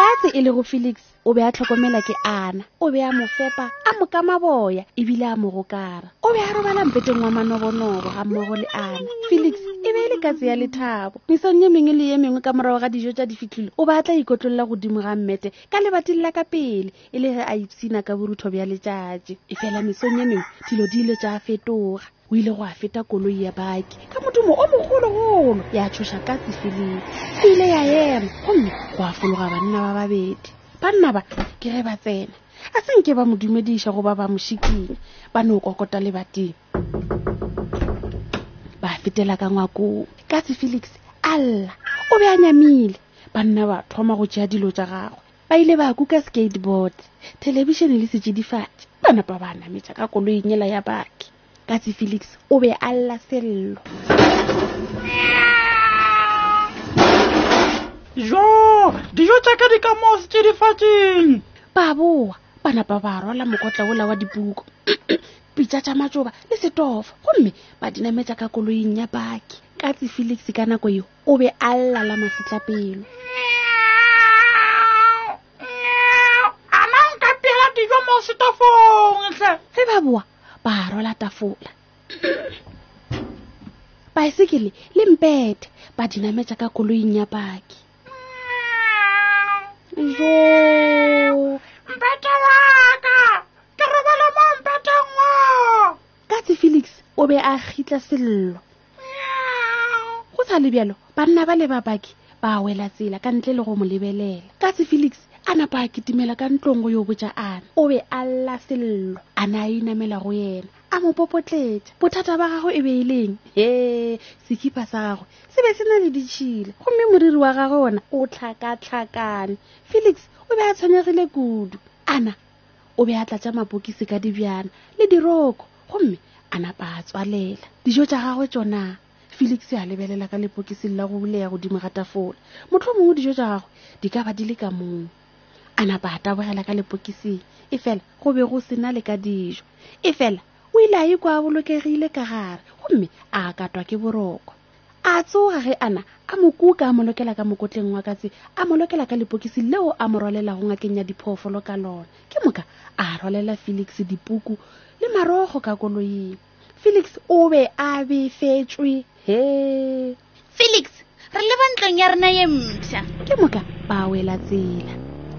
katse e lego felix o be a tlhokomela ke ana o be a mo fepa a mo ka maboya ebile a mo gokara o be a robala mpeteng wa manobonobo ga mmogo le ana felix e be e le katse ya lethabo mesong ye mengwe le ye mengwe ka morago ga dijo tša difitlhilo o ba tla ikotlolola godimo ga mmete ka lebating la ka pele e le ge a ipsina ka borutho bja letšatši e fela mesong ye mengwe dilo di ile tša fetoga o ile go a feta koloi ya baki ka modumo o mogologolo ya tshoša ka tsefeleng e ile ya ema gomme go a fologa banna ba babedi banna ba ke ge ba tsena a se nke ba mo dumediša goba ba mošiking ba no kokota le bating ba fetela ka ngwakong ka tsefelix alla o be a nyamile banna ba thoma go tšea dilo tša gagwe ba ile ba kuka skateboard telebišene le setšedifatši ba napa ba nametša ka koloing yela ya baki katsi felix o be a lla sello jo dijo tša ka di ka moo setšedifatšing ba boa ba napa ba rwala mokotla wola wa dipuko pitša tša matšoba le setofo gomme ba dinametša ka koloing ya baki katsi felix ka nako yeo o be a lla la masetlapelo ge ba boa ba rola tafola baesekele le mpete ba dinametša ka koloing ya paki jo mpete waka ke robala mo mpeteng wa katse felix o be a kgitla sello go sa le bjalo banna ba le babaki ba wela tsela ka ntle le go mo lebelela ka se felix a napa a kitimela ka ntlong go yo botša ana o be a lla sello ana a inamela go yena a mo popotletša bothata ba gagwe e be e leng he sekipa sa gagwe se be se na le ditšhila gomme moriri wa gagwe ona o tlhakatlhakane felix o be a tshwenyegile kudu ana o be a tlatša mapokisi ka dibjana le diroko gomme a napa a tswalela dijo tša gagwe tšona felix a lebelela ka lepokising la go buleya godimo ga tafola motlho mongwe dijo tša gagwe di ka ba di le ka moo a napa a tabogela ka lepokising e fela go be go sena le ka dijo e fela o ile a ikwa a bolokegile ka gare gomme a katwa ke boroko a tsoga ge ana a mo kuka a mo lokela ka mokotleng wa katse a mo lokela ka lepokisi leo a mo rwalelago ngakeng ya diphoofolo ka lona ke moka a rwalela felix dipuku le marogo ka koloing felix o be a befetšwe he felix re le bantlong ya rena ye mpsha ke moka ba wela tsela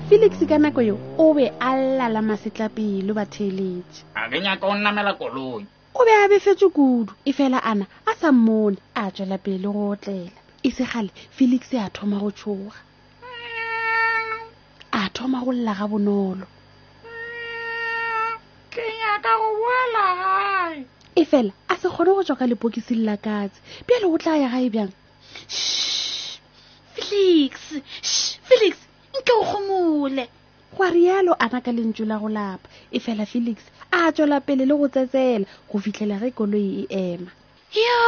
felix ka nako yo o be a lala masetlapelo ba theeletše a ke nyaka o nnamela koloi o be a befetšwe kudu efela ana a sa mmone a tšwela pele go otlela e segale felix a thoma go tšhoga a thoma go lla ga bonolo ke nyaka go boela gae efela a se kgone go tswa ka lepokising la katse bjale o tla ya gae bjang felix felix nke o gomole gwa rialo ana ka lentšu la go lapa e fela felix a tšwela pele le go tsetsela go fitlhela ge koloi e ema yo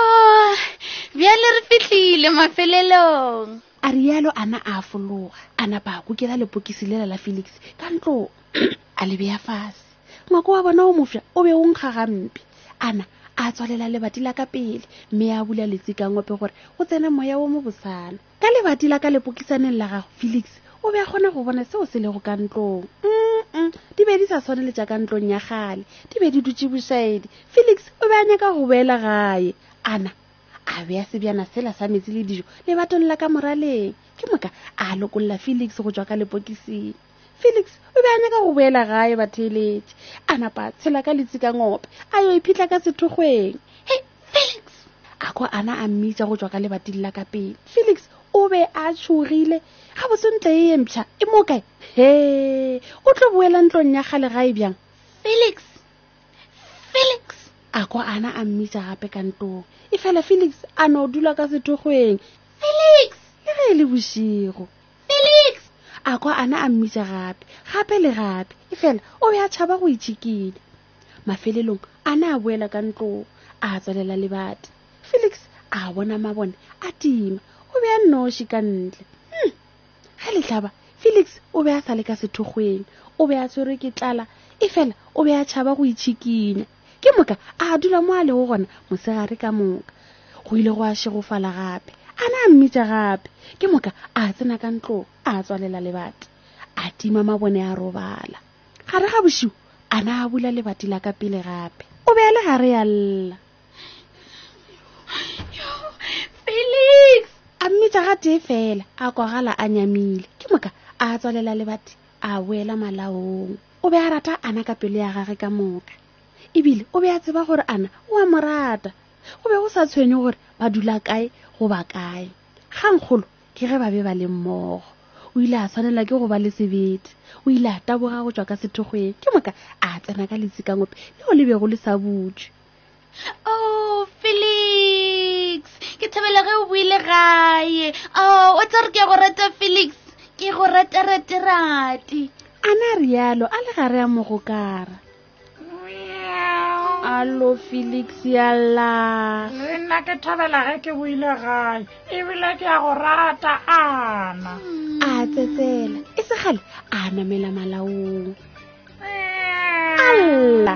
bjale re fitlhile mafelelong a rialo ana a fologa a napa a kukela lepokisi lela la felix ka ntlo a le beya fase ngwako wa bona o mofsa o be o nkga gampe ana a tswalela lebati la ka pele mme a bula letsi ka ngope gore go tsene moya wo mo bosana ka lebati la ka lepokisaneng la gago felix o be a kgona go bona seo se lego ka ntlong mm di be di sa tshwane le tša ka ntlong ya gale di be di dutse bošaedi felix o be a nyaka go boela gae ana a beya sebjana sela sa metsi le dijo lebatong la ka moraleng ke moka a lokolola felix go tšwa ka lepokising felix o be a nyaka go boela gae batheeletše a napa tshela ka letsi ka ngope a yo iphitlha ka sethokgweng he felix a ko ana a mmitsa go tswa ka lebating la ka pele felix o be a tshogile ga bosentle e empšha e mo kae he o tlo boela ntlong ya gale gae bjang felix felix a ko ana a mmitsa gape ka ntong e fela felix a no dula ka sethokgweng felix le ge e le bošego felix a kwa a na a mmitša gape gape le gape e fela o be a tšhaba go itšhikile mafelelong a na a boela ka ntlong a tswalela lebati felix a bona mabone a tima o be a nnoši ka ntle hmm. ge letlaba felix o be a sa le ka sethokgweng o be a tshwerwe ke tlala e fela o be a tšhaba go itšhikinya ke moka a dula mo a lego gona mosegare ka moka go ile go a šegofala gape a na a mmitša gape ke moka a tsena ka ntlong a tswalela lebati a tima mabone a robala gare ga bošiu a na a bula lebati la ka pele gape o be a le gare ya lla felix a mmitša ga tee fela a kwagala a nyamile ke moka a tswalela lebati a boela malaong o be a rata ana ka pelo ya gage ka moka ebile o be a tseba gore ana o a mo rata go be go sa tshwenye gore ba dula kae goba kae gankgolo ke ge ba be ba le mmogo o ile a tshwanela ke go ba le sebete o ile a taboga go tswa ka sethokgweng ke moka a tsena ka letsi ka ngope leo le bego le sa butšwe oh felix ke thabela ge o buile gae oh o tsa re ke go rata felix ke go rata rate rate a na rialo a le gare ya mogokara alo felix yalla le nna ke thabela ge ke buile gae ebile ke ya go rata ana hmm. a tsetsela e segale a namela malaong alla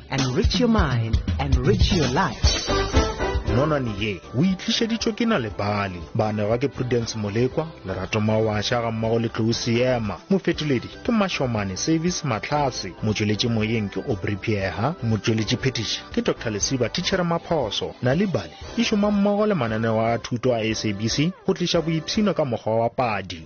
Enrich your mind, enrich your life. nonwane ye o itlišeditšwe ke na lebale ba negwa ke prudence molekwa lerato mawaša ga mmago le tlou seema mofetoledi ke mašomane service matlhase motšweletši moyeng ke obry pieha motšweletši phetiši ke dr lesiba tichere maphoso na libale e šoma mmogo le mananeo a thuto a sabc go tliša boipshino ka mokgwa wa padi